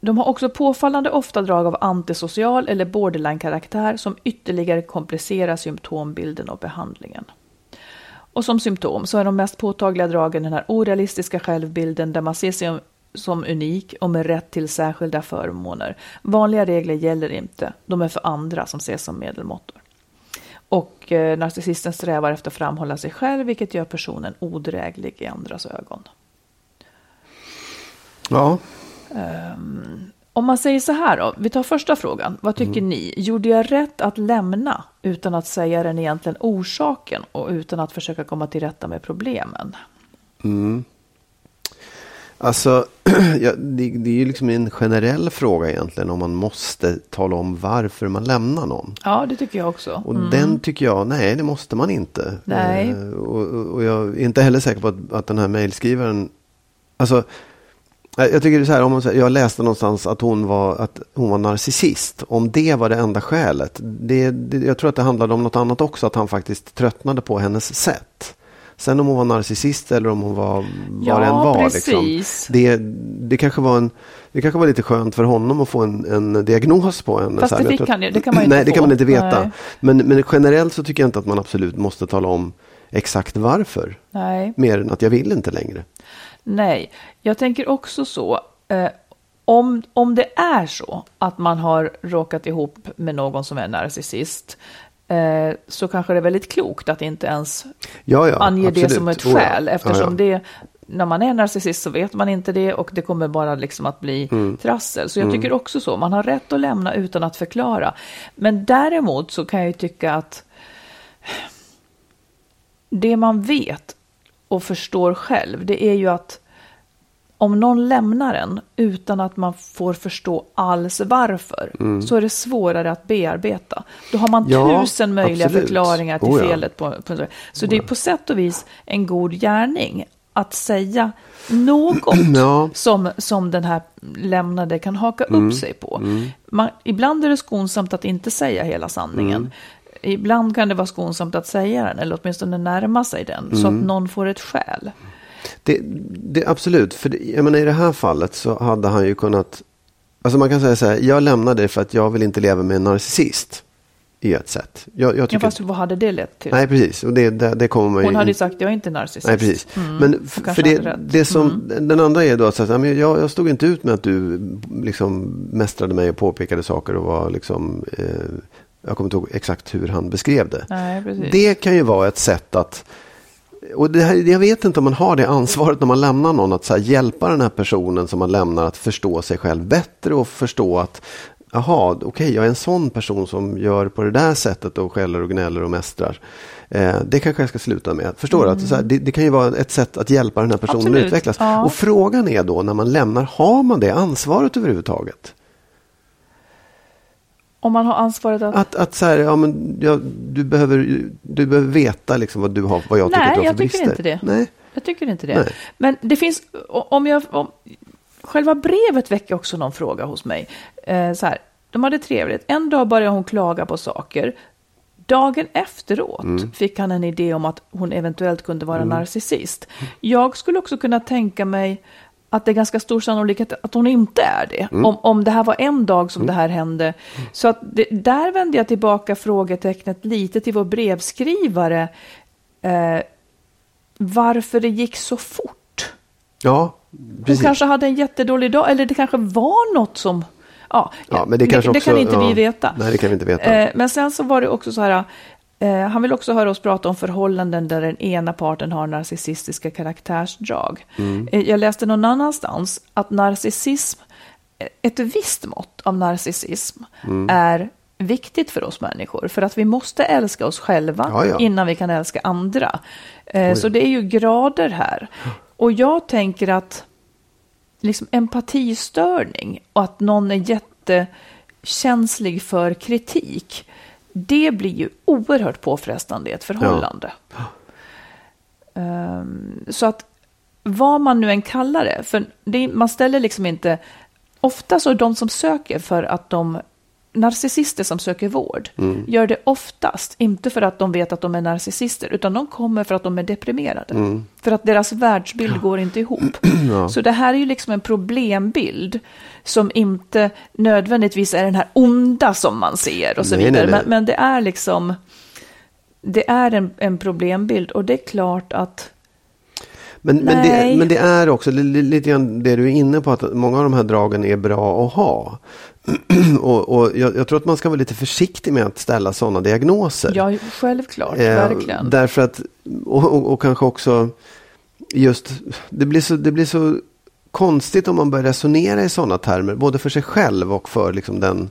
S1: De har också påfallande ofta drag av antisocial eller borderline-karaktär som ytterligare komplicerar symptombilden och behandlingen. Och som symptom så är de mest påtagliga dragen den här orealistiska självbilden där man ser sig som unik och med rätt till särskilda förmåner. Vanliga regler gäller inte, de är för andra som ses som medelmåttor. Och eh, narcissisten strävar efter att framhålla sig själv vilket gör personen odräglig i andras ögon.
S2: Ja.
S1: Um, om man säger så här då, vi tar första frågan. Vad tycker mm. ni? Gjorde jag rätt att lämna utan att säga den egentligen orsaken och utan att försöka komma till rätta med problemen?
S2: Mm. Alltså, ja, det, det, är ju liksom en generell fråga egentligen om man måste tala om varför man lämnar någon.
S1: Ja, det tycker jag också.
S2: Och mm. den tycker jag, nej det måste man inte.
S1: Nej.
S2: Eh, och, och, jag är inte heller säker på att, att den här mejlskrivaren, alltså jag tycker det är så här, om man, jag läste någonstans att hon, var, att hon var narcissist. Om det var det enda skälet. Det, det, jag tror att det handlade om något annat också, att han faktiskt tröttnade på hennes sätt. Sen om hon var narcissist eller om hon var vad ja, det än var. Liksom, det, det, kanske var en, det kanske var lite skönt för honom att få en, en diagnos på henne.
S1: Fast det, fick han ju, det kan man ju inte
S2: Nej,
S1: det
S2: kan man inte veta. Men, men generellt så tycker jag inte att man absolut måste tala om exakt varför.
S1: Nej.
S2: Mer än att jag vill inte längre.
S1: Nej, jag tänker också så. Eh, om, om det är så att man har råkat ihop med någon som är narcissist så kanske det är väldigt klokt att inte ens
S2: ja, ja,
S1: ange
S2: absolut.
S1: det som ett skäl. Oh, ja. Eftersom det, när man är narcissist så vet man inte det och det kommer bara liksom att bli mm. trassel. Så jag mm. tycker också så, man har rätt att lämna utan att förklara. Men däremot så kan jag ju tycka att det man vet och förstår själv, det är ju att om någon lämnar en utan att man får förstå alls varför, mm. så är det svårare att bearbeta. Då har man ja, tusen möjliga absolut. förklaringar till oh ja. felet. På, på, så oh det är på sätt och vis en god gärning att säga något ja. som, som den här lämnade kan haka mm. upp sig på. Mm. Man, ibland är det skonsamt att inte säga hela sanningen. Mm. Ibland kan det vara skonsamt att säga den, eller åtminstone närma sig den, så att mm. någon får ett skäl.
S2: Det, det, absolut, för det, jag menar, i det här fallet så hade han ju kunnat... Alltså man kan säga så här, jag lämnar dig för att jag vill inte leva med en narcissist. I ett sätt. Jag, jag
S1: tycker... Ja, fast vad hade det lett till?
S2: Nej, precis. Och det, det, det kommer man
S1: Hon hade ju sagt, jag är inte narcissist.
S2: Nej, precis. Mm. Men för det, det som, mm. den andra är då att säga, jag, jag stod inte ut med att du liksom mästrade mig och påpekade saker och var liksom... Eh, jag kommer inte ihåg exakt hur han beskrev det.
S1: Nej,
S2: det kan ju vara ett sätt att och det här, jag vet inte om man har det ansvaret när man lämnar någon att så hjälpa den här personen som man lämnar att förstå sig själv bättre och förstå att jaha, okej, okay, jag är en sån person som gör på det där sättet och skäller och gnäller och mästrar. Eh, det kanske jag ska sluta med. Förstår mm. du? Att här, det, det, kan ju vara ett sätt att hjälpa den här personen Absolut. att utvecklas. Ja. Och frågan är då när man lämnar, har man det ansvaret överhuvudtaget?
S1: Om man har ansvaret att...
S2: Att, att så här, ja, men, ja, du, behöver, du behöver veta liksom vad, du har, vad jag tycker
S1: Nej,
S2: du har
S1: för
S2: brister.
S1: Nej, jag tycker inte det. Nej. Jag tycker inte det. Nej. Men det finns, om jag... Om, själva brevet väcker också någon fråga hos mig. Eh, så här, de hade trevligt. En dag började hon klaga på saker. Dagen efteråt mm. fick han en idé om att hon eventuellt kunde vara mm. narcissist. Jag skulle också kunna tänka mig att det är ganska stor sannolikhet att hon inte är det. Mm. Om, om det här var en dag som mm. det här hände. Så att det, där vände jag tillbaka frågetecknet lite till vår brevskrivare. Eh, varför det gick så fort.
S2: Ja,
S1: precis. Hon kanske hade en jättedålig dag, eller det kanske var något som... Ja,
S2: ja men det, det, också,
S1: det kan inte ja, vi veta.
S2: Nej, det kan vi inte veta.
S1: Eh, men sen så var det också så här, han vill också höra oss prata om förhållanden där den ena parten har narcissistiska karaktärsdrag. Mm. Eh, jag läste någon annanstans att narcissism, eh, ett visst mått av narcissism mm. är viktigt för oss människor. För att vi måste älska oss själva ja, ja. innan vi kan älska andra. Eh, så det är ju grader här. Och jag tänker att liksom empatistörning och att någon är jättekänslig för kritik det blir ju oerhört påfrestande i ett förhållande. Ja. Um, så att vad man nu än kallar det, för det, man ställer liksom inte, ofta så är de som söker för att de narcissister som söker vård gör det oftast, inte för att de vet att de är narcissister, utan de kommer för att de är deprimerade. För att deras världsbild går inte ihop. Så det här är ju liksom en problembild som inte nödvändigtvis är den här onda som man ser och så
S2: Nej,
S1: vidare.
S2: nej, nej.
S1: Men, men det är liksom, det är en, en problembild och det är klart att
S2: Men, men, det, men det är också li- li- lite grann det du är inne på, att många av de här dragen är bra att ha. och och jag, jag tror att man ska vara lite försiktig med att ställa sådana diagnoser.
S1: Ja, självklart,
S2: Eh,
S1: verkligen.
S2: Därför att, och, och, och kanske också just, det blir, så, det blir så konstigt om man börjar resonera i sådana termer, både för sig själv och för liksom den,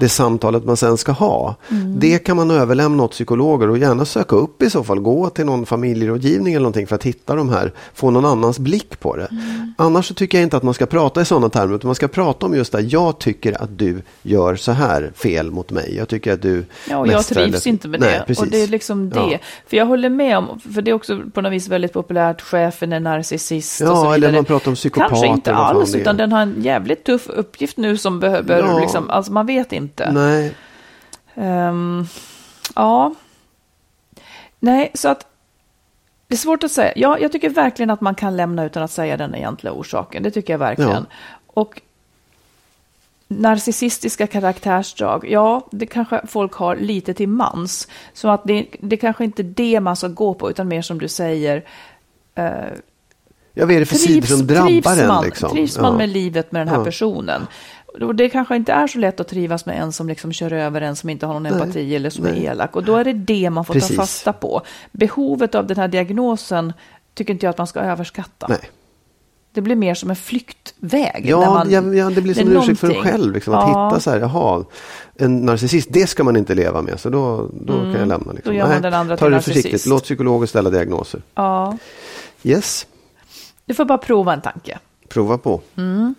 S2: det samtalet man sen ska ha.
S1: Mm.
S2: Det kan man överlämna åt psykologer och gärna söka upp i så fall, gå till någon familjerådgivning eller någonting för att hitta de här, få någon annans blick på det.
S1: Mm.
S2: Annars så tycker jag inte att man ska prata i sådana termer, utan man ska prata om just det, jag tycker att du gör så här fel mot mig. Jag tycker att du
S1: Ja, och jag trivs
S2: eller-
S1: inte med
S2: Nej,
S1: det.
S2: precis.
S1: Och det är liksom det.
S2: Ja.
S1: För jag håller med om, för det är också på något vis väldigt populärt, chefen är narcissist och
S2: Ja,
S1: så vidare.
S2: eller man pratar om psykopater
S1: Kanske inte alls, utan den har en jävligt tuff uppgift nu som behöver,
S2: Ja.
S1: liksom, alltså man vet inte.
S2: Nej,
S1: Ehm, ja. Nej, så att det är svårt att säga. Ja, jag tycker verkligen att man kan lämna utan att säga den egentliga orsaken. Det tycker jag verkligen. Och narcissistiska karaktärsdrag, ja, det kanske folk har lite till mans. Så att det, det kanske inte är det man ska gå på, utan mer som du säger, eh,
S2: Ja, vad är det för sidor som drabbar
S1: trivs
S2: en?
S1: man,
S2: Liksom?
S1: trivs man
S2: ja.
S1: med livet med den här
S2: Ja.
S1: personen? Och det kanske inte är så lätt att trivas med en som liksom kör över en som inte har någon empati eller som
S2: nej.
S1: är elak. Och då är det det man får
S2: Precis.
S1: ta fasta på. Behovet av den här diagnosen tycker inte jag att man ska överskatta.
S2: Nej.
S1: Det blir mer som en flyktväg.
S2: Ja,
S1: när man,
S2: ja, ja, det blir som en ursäkt för en själv. Liksom, att
S1: Ja.
S2: hitta så här, jaha, en narcissist, det ska man inte leva med. Så då, då kan jag lämna. Liksom.
S1: Mm. Då gör man den andra
S2: ta det försiktigt. Låt psykologer ställa diagnoser.
S1: Ja,
S2: Yes,
S1: du får bara prova en tanke.
S2: prova på.
S1: Mm.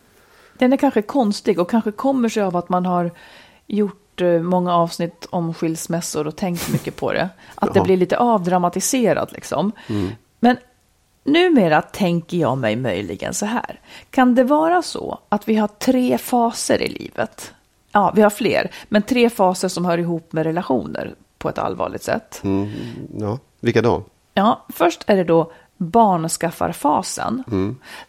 S1: Den är kanske konstig och kanske kommer sig av att man har gjort eh, många avsnitt om skilsmässor och tänkt mycket på det. Att det blir lite avdramatiserat liksom. Men numera tänker jag mig möjligen så här. Kan det vara så att vi har tre faser i livet? Ja, vi har fler, men tre faser som hör ihop med relationer på ett allvarligt sätt.
S2: Mm, ja. Vilka då?
S1: Ja, först är det då barnskaffarfasen.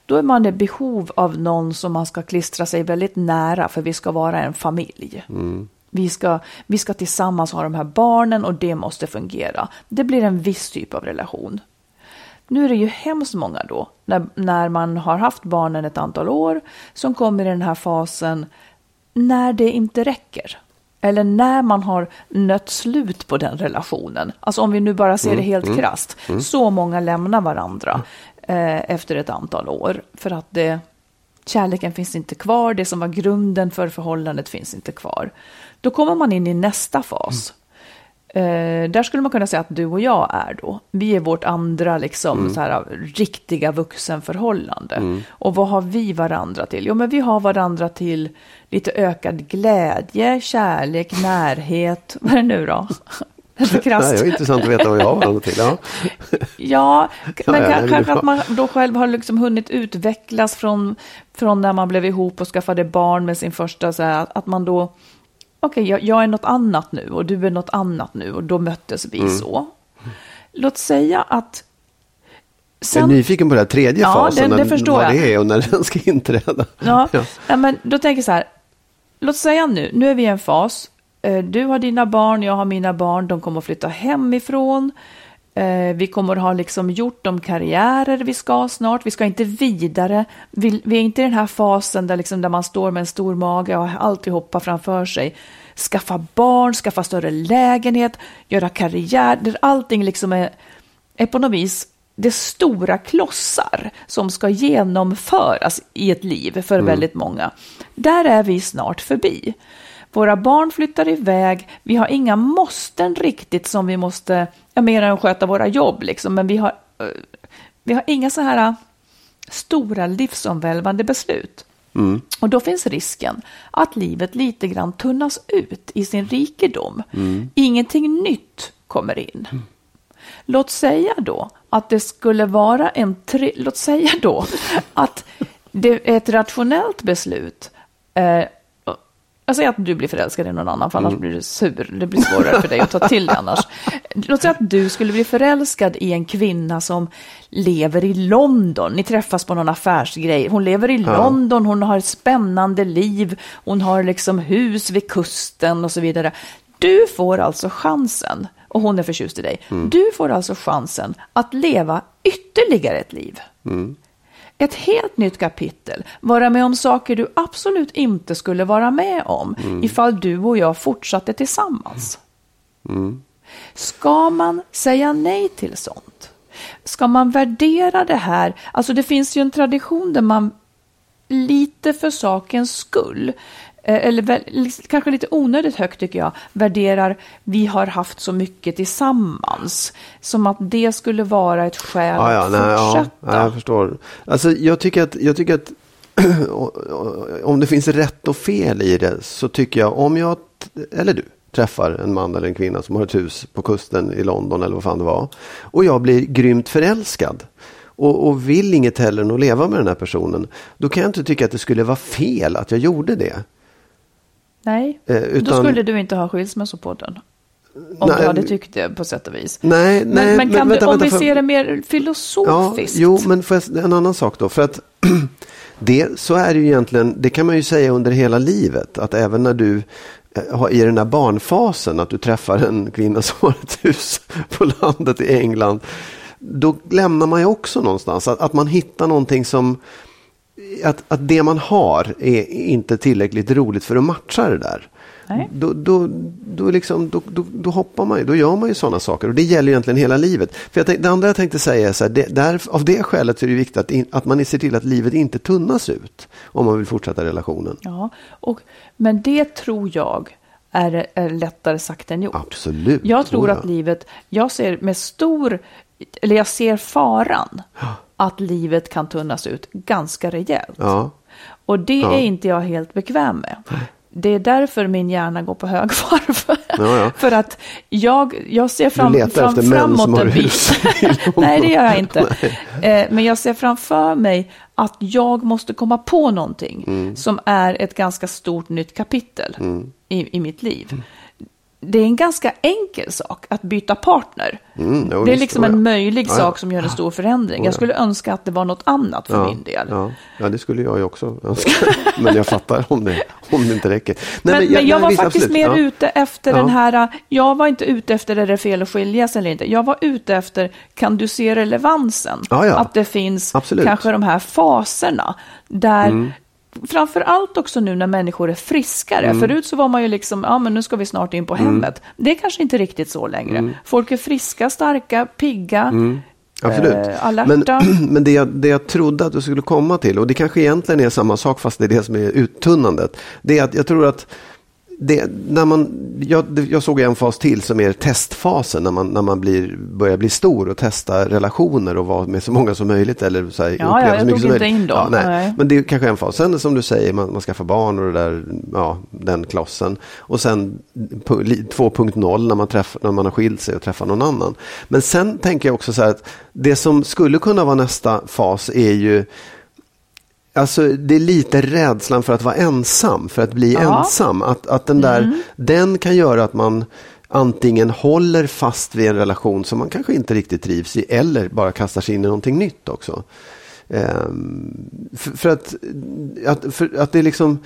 S1: Då är man i behov av någon som man ska klistra sig väldigt nära för vi ska vara en familj. Vi, ska, vi ska tillsammans ha de här barnen och det måste fungera. Det blir en viss typ av relation. Nu är det ju hemskt många då, när, när man har haft barnen ett antal år, som kommer i den här fasen när det inte räcker. Eller när man har nött slut på den relationen. Alltså om vi nu bara ser det helt krasst. Så många lämnar varandra eh, efter ett antal år. För att det, kärleken finns inte kvar, det som var grunden för förhållandet finns inte kvar. Då kommer man in i nästa fas. Eh, där skulle man kunna säga att du och jag är då. Vi är vårt andra liksom, så här, riktiga vuxenförhållande. Och vad har vi varandra till? Jo, men vi har varandra till lite ökad glädje, kärlek, närhet. Vad är det nu då? Krasst.
S2: Nej, det är intressant att veta vad jag har varandra till. Ja.
S1: Ja, men
S2: ja,
S1: kanske
S2: bra.
S1: att man då själv har liksom hunnit utvecklas från, från när man blev ihop och skaffade barn med sin första, så här, att man då, okej, jag, jag är något annat nu och du är något annat nu och då möttes vi
S2: Mm.
S1: så. Låt säga att
S2: Jag är nyfiken på den tredje
S1: Ja,
S2: fasen,
S1: det- det
S2: vad
S1: jag.
S2: det är och när den ska inträda.
S1: Ja,
S2: Ja.
S1: ja. men då tänker jag så här. Låt säga nu, nu är vi i en fas. Eh, Du har dina barn, jag har mina barn. De kommer att flytta hemifrån. Eh, Vi kommer att ha liksom gjort de karriärer vi ska snart. Vi ska inte vidare. Vi, vi är inte i den här fasen där, liksom, där man står med en stor mage och alltihopa framför sig. Skaffa barn, skaffa större lägenhet, göra karriär. Där allting liksom är, är på något vis det stora klossar som ska genomföras i ett liv för väldigt många. Där är vi snart förbi. Våra barn flyttar iväg, vi har inga måsten riktigt som vi måste, ja, mer än sköta våra jobb liksom, men vi har, eh, vi har inga så här stora livsomvälvande beslut. Och då finns risken att livet lite grann tunnas ut i sin rikedom. Ingenting nytt kommer in. Låt säga då att det skulle vara en tre, låt säga då att det är ett rationellt beslut eh, Säger att du blir förälskad i någon annan, för annars blir du sur. Det blir svårare för dig att ta till det annars. Låt säga att du skulle bli förälskad i en kvinna som lever i London. Ni träffas på någon affärsgrej. Hon lever i London, hon har ett spännande liv, hon har liksom hus vid kusten och så vidare. Du får alltså chansen, och hon är förtjust i dig, du får alltså chansen att leva ytterligare ett liv. Ett helt nytt kapitel, vara med om saker du absolut inte skulle vara med om ifall du och jag fortsatte tillsammans. Ska man säga nej till sånt? Ska man värdera det här? Alltså det finns ju en tradition där man lite för sakens skull, eller väl, kanske lite onödigt högt tycker jag, värderar vi har haft så mycket tillsammans. Som att det skulle vara ett skäl
S2: Ja, ja,
S1: att
S2: nej,
S1: fortsätta.
S2: ja, jag förstår. Alltså, jag tycker att, jag tycker att om det finns rätt och fel i det så tycker jag om jag, eller du, träffar en man eller en kvinna som har ett hus på kusten i London eller vad fan det var. Och jag blir grymt förälskad. Och, och vill inget heller än att leva med den här personen. Då kan jag inte tycka att det skulle vara fel att jag gjorde det.
S1: Nej,
S2: Eh,
S1: då
S2: utan-
S1: skulle du inte ha skilsmässopodden. Om
S2: Nej,
S1: du hade tyckt det på sätt och vis.
S2: Nej,
S1: Men,
S2: nej,
S1: men kan
S2: vänta,
S1: du, om
S2: vänta,
S1: vi
S2: för-
S1: ser det mer
S2: Ja,
S1: filosofiskt.
S2: jo, men jag, en annan sak då. För att det, så är det ju egentligen, det kan man ju säga under hela livet. Att även när du eh, i den här barnfasen, att du träffar en kvinna som har ett hus på landet i England. Då lämnar man ju också någonstans, att, att man hittar någonting som, att, att det man har är inte tillräckligt roligt för att matcha det där.
S1: Nej.
S2: Då, då, då, liksom, då, då, då hoppar man ju, då gör man ju sådana saker. Och det gäller egentligen hela livet. För jag tänk, det andra jag tänkte säga är så här, det, där, av det skälet så är det viktigt att, in, att man ser till att livet inte tunnas ut. Om man vill fortsätta relationen.
S1: Ja, och, men det tror jag är, är lättare sagt än gjort.
S2: Absolut.
S1: Jag tror
S2: Oh, ja.
S1: att livet, jag ser med stor, eller jag ser faran att livet kan tunnas ut ganska rejält.
S2: Ja,
S1: Och det
S2: Ja.
S1: är inte jag helt bekväm med. Det är därför min hjärna går på högvarv.
S2: Ja.
S1: För att jag, jag ser fram,
S2: letar
S1: fram,
S2: efter
S1: framåt
S2: som har
S1: en bit. Nej, det gör jag inte. Eh, Men jag ser framför mig att jag måste komma på någonting
S2: Mm.
S1: som är ett ganska stort nytt kapitel i, i mitt liv.
S2: Mm.
S1: Det är en ganska enkel sak att byta partner.
S2: Mm, jo,
S1: det är
S2: visst,
S1: liksom
S2: oh ja.
S1: en möjlig
S2: Ja, ja.
S1: sak som gör en stor förändring. Jag skulle önska att det var något annat för
S2: ja,
S1: min del.
S2: Ja, det skulle jag ju också önska. men jag fattar om det, om det inte räcker. Nej,
S1: Men, men, jag,
S2: nej,
S1: var
S2: visst,
S1: faktiskt
S2: absolut.
S1: mer ute efter den här, jag var inte ute efter är det fel att skiljas eller inte. Jag var ute efter, kan du se relevansen? Att det finns
S2: Absolut. Mm.
S1: kanske de här faserna där Framför allt också nu när människor är friskare.
S2: Mm.
S1: Förut så var man ju liksom, ja men nu ska vi snart in på hemmet. Det är kanske inte riktigt så längre.
S2: Mm.
S1: Folk är friska, starka, pigga,
S2: Absolut.
S1: eh, alerta.
S2: Men, men det, jag, det jag trodde att du skulle komma till, och det kanske egentligen är samma sak fast det är det som är uttunnandet. Det är att jag tror att det, när man, jag, jag såg en fas till som är testfasen när man, när man blir, börjar bli stor och testa relationer och vara med så många som möjligt. Eller så här,
S1: ja,
S2: uppleva
S1: jag
S2: så mycket
S1: tog
S2: som
S1: inte
S2: möjligt.
S1: in dem.
S2: Ja, nej.
S1: Nej.
S2: Men det är kanske en fas. Sen som du säger, man, man skaffar barn och det där, ja, den klossen. Och sen pu- li- 2.0 när man, när man har skilt sig och träffar någon annan. Men sen tänker jag också så här att det som skulle kunna vara nästa fas är ju Alltså det är lite rädslan för att vara ensam, för att bli
S1: Ja.
S2: ensam. Att, att den där, den kan göra att man antingen håller fast vid en relation som man kanske inte riktigt trivs i eller bara kastar sig in i någonting nytt också. Ehm, för, för, att, att, för att det är liksom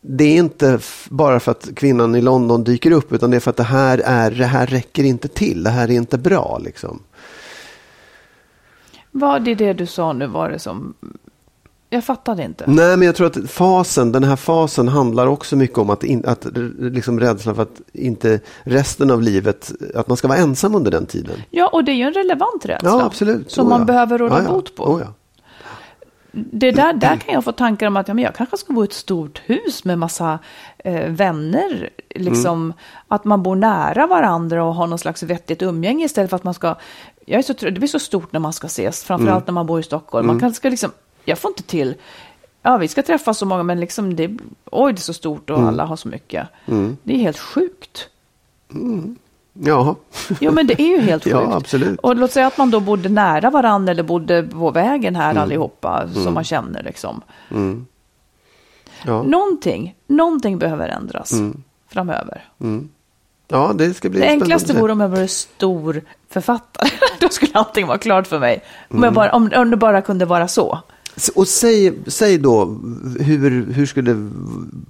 S2: det är inte bara för att kvinnan i London dyker upp utan det är för att det här, är, det här räcker inte till. Det här är inte bra. Liksom.
S1: Vad är det du sa nu var det som, jag fattade inte.
S2: Nej, men jag tror att fasen, den här fasen handlar också mycket om att, in, att liksom rädslan för att inte resten av livet, att man ska vara ensam under den tiden.
S1: Ja, och det är ju en relevant rädsla.
S2: Ja, absolut.
S1: Som
S2: Oh,
S1: man
S2: ja.
S1: behöver råda
S2: Ja, ja.
S1: bot på.
S2: Oh, ja.
S1: Det där, där kan jag få tankar om att ja, men jag kanske ska bo i ett stort hus med massa eh, vänner. Liksom,
S2: Mm.
S1: Att man bor nära varandra och har någon slags vettigt umgänge istället för att man ska... Jag är så, det blir så stort när man ska ses, framförallt
S2: Mm.
S1: när man bor i Stockholm. Man kan, ska liksom, jag får inte till... Ja, vi ska träffas så många, men liksom det, oj, det är så stort och
S2: Mm.
S1: alla har så mycket. Det är helt sjukt.
S2: Jaha.
S1: Jo, men det är ju helt sjukt.
S2: Ja, absolut.
S1: Och låt säga att man då bodde nära varandra eller bodde på vägen här
S2: Mm.
S1: allihopa som man känner liksom.
S2: Ja.
S1: Någonting, någonting behöver ändras framöver.
S2: Ja, det ska bli
S1: Det enklaste vore om jag vore stor författare. Då skulle allting vara klart för mig. Om,
S2: Mm.
S1: jag bara, om, om det bara kunde vara så.
S2: Och säg, säg då, hur, hur skulle,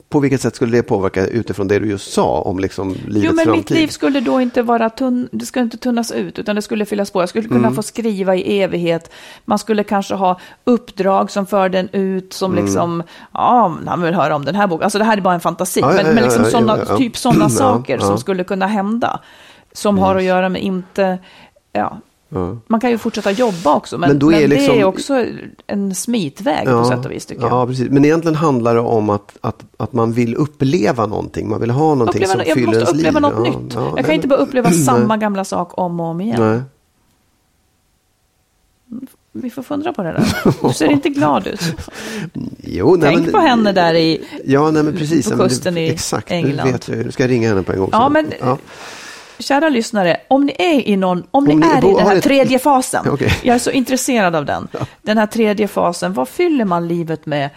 S2: på vilket sätt skulle det påverka utifrån det du just sa om liksom livets
S1: Jo, men
S2: framtid?
S1: mitt liv skulle då inte vara tunn, det skulle inte tunnas ut, utan det skulle fyllas på. Jag skulle kunna
S2: Mm.
S1: få skriva i evighet. Man skulle kanske ha uppdrag som för den ut, som
S2: Mm.
S1: liksom, ja, han vill höra om den här boken. Alltså det här är bara en fantasi,
S2: Ja,
S1: men,
S2: ja,
S1: men liksom
S2: ja,
S1: såna,
S2: ja, ja.
S1: typ sådana saker som skulle kunna hända. Som har att göra med inte, ja,
S2: Ja.
S1: man kan ju fortsätta jobba också, men,
S2: Men
S1: men,
S2: är
S1: det
S2: liksom-
S1: är också en smitväg på sätt och vis tycker jag.
S2: Ja, precis. Men egentligen handlar det om att, att, att man vill uppleva någonting. Man vill ha någonting
S1: Uppleva,
S2: som
S1: jag
S2: fyller
S1: måste
S2: ens liv.
S1: uppleva något
S2: Ja,
S1: nytt.
S2: ja,
S1: jag
S2: nej,
S1: kan inte
S2: men-
S1: bara uppleva
S2: Nej.
S1: samma gamla sak om och om igen.
S2: Nej.
S1: Vi får fundera på det där. Du ser inte glad ut.
S2: Jo, nej,
S1: Tänk
S2: men,
S1: på henne där i...
S2: Ja, nej, men precis.
S1: på
S2: Ja, men
S1: kusten i
S2: Exakt,
S1: England.
S2: det vet jag. Nu ska jag ringa henne på en gång.
S1: Ja,
S2: sen.
S1: men kära lyssnare, om ni är i någon, om, ni
S2: ni
S1: är
S2: bo-
S1: i den här
S2: ett-
S1: tredje fasen,
S2: Okej.
S1: jag är så intresserad av den, den här tredje fasen, vad fyller man livet med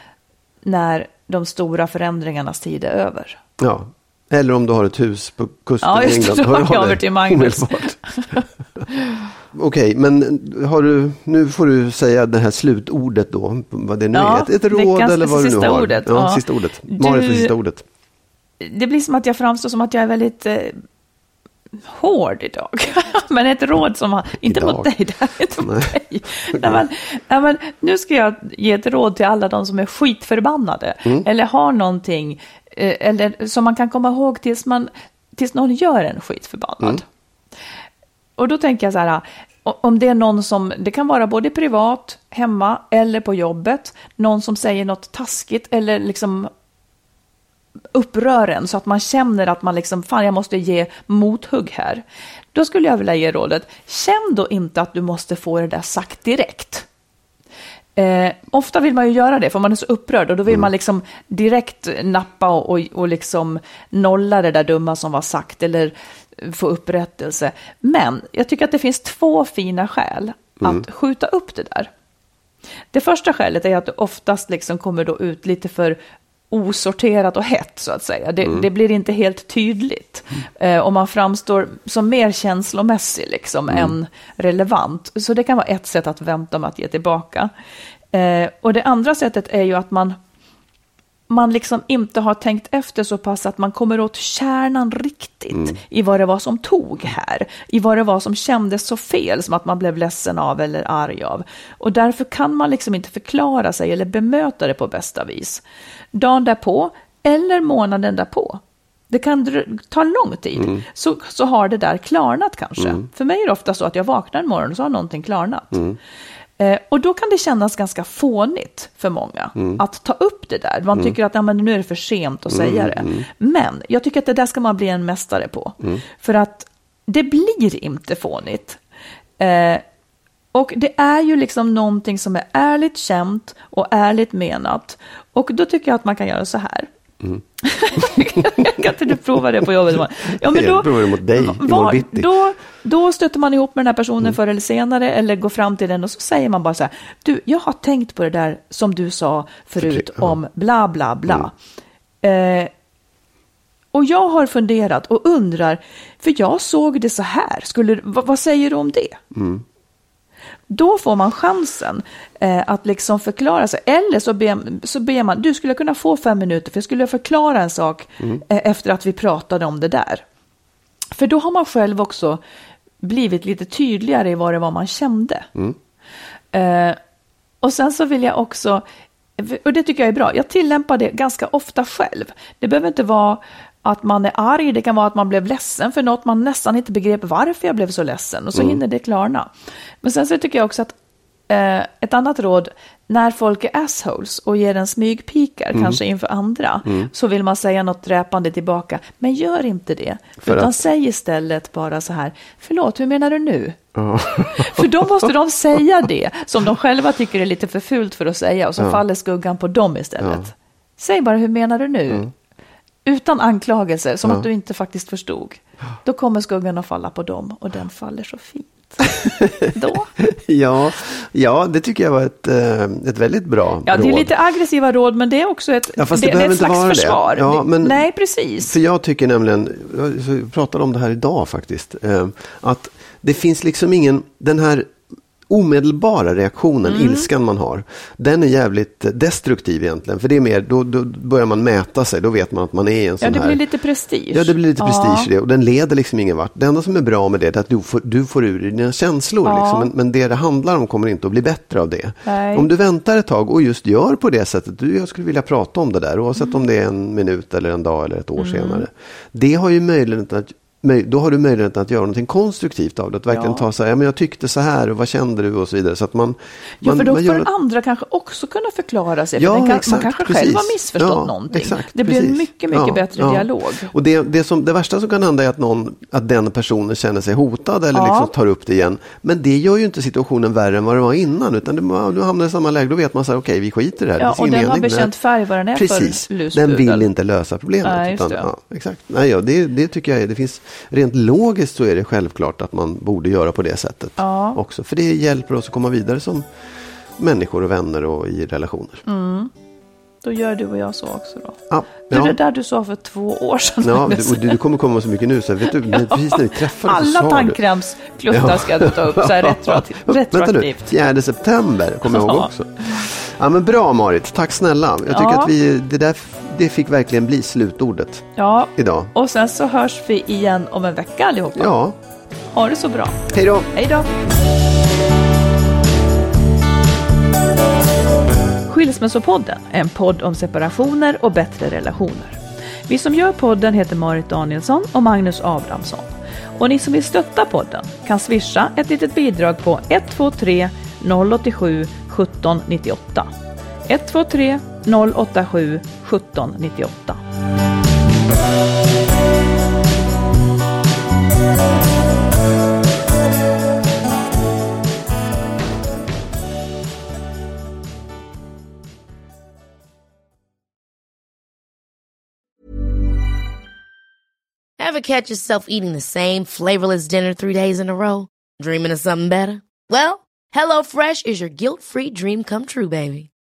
S1: när de stora förändringarnas tid är över?
S2: Ja. Eller om du har ett hus på kusten
S1: Ja,
S2: i
S1: just
S2: England. Hör
S1: jag över till Magnus.
S2: Okej, men har du, nu får du säga det här slutordet då. Vad det nu
S1: Ja,
S2: är. Ett, ett råd eller vad du nu har.
S1: ordet,
S2: Ja,
S1: ja.
S2: sista ordet.
S1: Du-
S2: Marit för sista ordet.
S1: Det blir som att jag framstår som att jag är väldigt eh, hård idag. men ett råd som, har- inte
S2: Idag.
S1: mot dig, det här är inte mot
S2: Nej.
S1: dig. Nej, men, nej, men, nu ska jag ge ett råd till alla de som är skitförbannade.
S2: Mm.
S1: Eller har någonting, eh, eller som man kan komma ihåg tills, man, tills någon gör en skitförbannad.
S2: Mm.
S1: Och då tänker jag så här, om det är någon som, det kan vara både privat, hemma eller på jobbet, någon som säger något taskigt eller liksom upprör en så att man känner att man liksom, fan jag måste ge mothugg här. Då skulle jag vilja ge rådet, känn då inte att du måste få det där sagt direkt. Eh, ofta vill man ju göra det för man är så upprörd och då vill man liksom direkt nappa och, och, och liksom nolla det där dumma som var sagt eller få upprättelse. Men jag tycker att det finns två fina skäl att skjuta upp det där. Det första skälet är att det oftast liksom kommer då ut lite för osorterat och hett så att säga. Det, det blir inte helt tydligt. Eh, och man framstår som mer känslomässig liksom än relevant. Så det kan vara ett sätt att vänta med att ge tillbaka. Eh, och det andra sättet är ju att man man liksom inte har tänkt efter så pass att man kommer åt kärnan riktigt i vad det var som tog här, i vad det var som kändes så fel, som att man blev ledsen av eller arg av. Och därför kan man liksom inte förklara sig eller bemöta det på bästa vis. Dagen därpå eller månaden därpå. Det kan ta lång tid, så, så har det där klarnat kanske. För mig är det ofta så att jag vaknar en morgon och så har någonting klarnat. Eh, och då kan det kännas ganska fånigt för många att ta upp det där. Man tycker att ja, men nu är det för sent att säga det. Men jag tycker att det där ska man bli en mästare på. För att det blir inte fånigt. Eh, och det är ju liksom någonting som är ärligt känt och ärligt menat. Och då tycker jag att man kan göra så här. kan inte du prova det på jobbet? Ja, men
S2: Jag provar det mot dig bitti.
S1: då, då stöter man ihop med den här personen förr eller senare eller går fram till den och så säger man bara så här. Du, jag har tänkt på det där som du sa förut
S2: ja.
S1: om bla bla bla. Eh, och jag har funderat och undrar, för jag såg det så här, Skulle, vad, vad säger du om det? Då får man chansen eh, att liksom förklara sig. Eller så ber, så ber man, du skulle kunna få fem minuter för jag skulle förklara en sak eh, efter att vi pratade om det där. För då har man själv också blivit lite tydligare i vad det var man kände. Eh, och sen så vill jag också, och det tycker jag är bra, jag tillämpar det ganska ofta själv. Det behöver inte vara att man är arg, det kan vara att man blev ledsen för något man nästan inte begrep varför jag blev så ledsen och så hinner det klarna. Men sen så tycker jag också att eh, ett annat råd, när folk är assholes och ger en smygpikar, kanske inför andra, så vill man säga något dräpande tillbaka. Men gör inte det,
S2: För
S1: utan
S2: att-
S1: säg istället bara så här, förlåt, hur menar du nu? För då måste de säga det som de själva tycker är lite för fult för att säga och så faller skuggan på dem istället. Säg bara, hur menar du nu? Utan anklagelser, som att du inte faktiskt förstod. Då kommer skuggan att falla på dem och den faller så fint. då?
S2: ja, ja, det tycker jag var ett, eh, ett väldigt bra
S1: Ja, det är
S2: råd.
S1: lite aggressiva råd, men det är också ett,
S2: Ja,
S1: det,
S2: det
S1: det är ett slags försvar.
S2: Ja, men-
S1: Nej, precis.
S2: För jag tycker nämligen, jag pratade om det här idag faktiskt, eh, att det finns liksom ingen, den här omedelbara reaktionen,
S1: Mm.
S2: ilskan man har, den är jävligt destruktiv egentligen. För det är mer, då, då börjar man mäta sig, då vet man att man är en
S1: Ja,
S2: sån
S1: det
S2: här...
S1: blir lite prestige.
S2: Ja, det blir lite prestige
S1: Ja.
S2: i det och den leder liksom ingen vart. Det enda som är bra med det är att du får, du får ur dig dina känslor.
S1: Ja.
S2: Liksom. Men, men det det handlar om kommer inte att bli bättre av det.
S1: Nej.
S2: Om du väntar ett tag och just gör på det sättet, du, jag skulle vilja prata om det där, oavsett om det är en minut eller en dag eller ett år
S1: Mm.
S2: senare. Det har ju möjligheten att då har du möjligheten att göra någonting konstruktivt av det. Att verkligen
S1: Ja.
S2: ta så här, ja, men jag tyckte så här och vad kände du och så vidare. Så att man,
S1: Ja,
S2: man,
S1: för då
S2: man
S1: får
S2: gör ett-
S1: andra kanske också kunna förklara sig. För den kan,
S2: exakt,
S1: man kanske
S2: precis.
S1: själv har missförstått
S2: Ja,
S1: någonting.
S2: exakt,
S1: det blir en
S2: precis.
S1: mycket, mycket
S2: Ja,
S1: bättre dialog.
S2: Och det, det, som, det värsta som kan hända är att, någon, att den personen känner sig hotad eller liksom tar upp det igen. Men det gör ju inte situationen värre än vad det var innan. Utan det, nu hamnar det i samma läge, då vet man så här, okej vi skiter i det här. det
S1: Ja,
S2: finns
S1: och den har
S2: det
S1: bekänt färg vad den är
S2: Precis,
S1: för luspudel.
S2: den vill inte lösa problemet.
S1: Nej, just
S2: utan,
S1: det.
S2: exakt. Nej, ja, det, det tycker jag är, det finns, rent logiskt så är det självklart att man borde göra på det sättet
S1: Ja.
S2: också. För det hjälper oss att komma vidare som människor och vänner och i relationer.
S1: Då gör du och jag så också då.
S2: Ja,
S1: Du,
S2: ja.
S1: det där du sa för två år sedan.
S2: Ja, du, du kommer komma så mycket nu. Så vet du, men precis när vi träffades
S1: Alla
S2: du.
S1: tandkrämskluttar ska jag ta upp så här retroaktivt.
S2: Vänta nu,
S1: retroaktivt.
S2: 4 september kommer jag ihåg
S1: Ja.
S2: också. Ja, men bra Marit, tack snälla. Jag tycker
S1: Ja.
S2: att vi, det där det fick verkligen bli slutordet
S1: Ja,
S2: idag.
S1: och sen så hörs vi igen om en vecka allihopa.
S2: Ja,
S1: Ha det så bra.
S2: hej då.
S1: Hej då! Skilsmässopodden är en podd om separationer och bättre relationer. Vi som gör podden heter Marit Danielsson och Magnus Abrahamsson. Och ni som vill stötta podden kan swisha ett litet bidrag på 123 087 1798. 123 087 1798.
S4: Ever catch yourself eating the same flavorless dinner three days in a row? Dreaming of something better? Well, HelloFresh is your guilt-free dream come true, baby.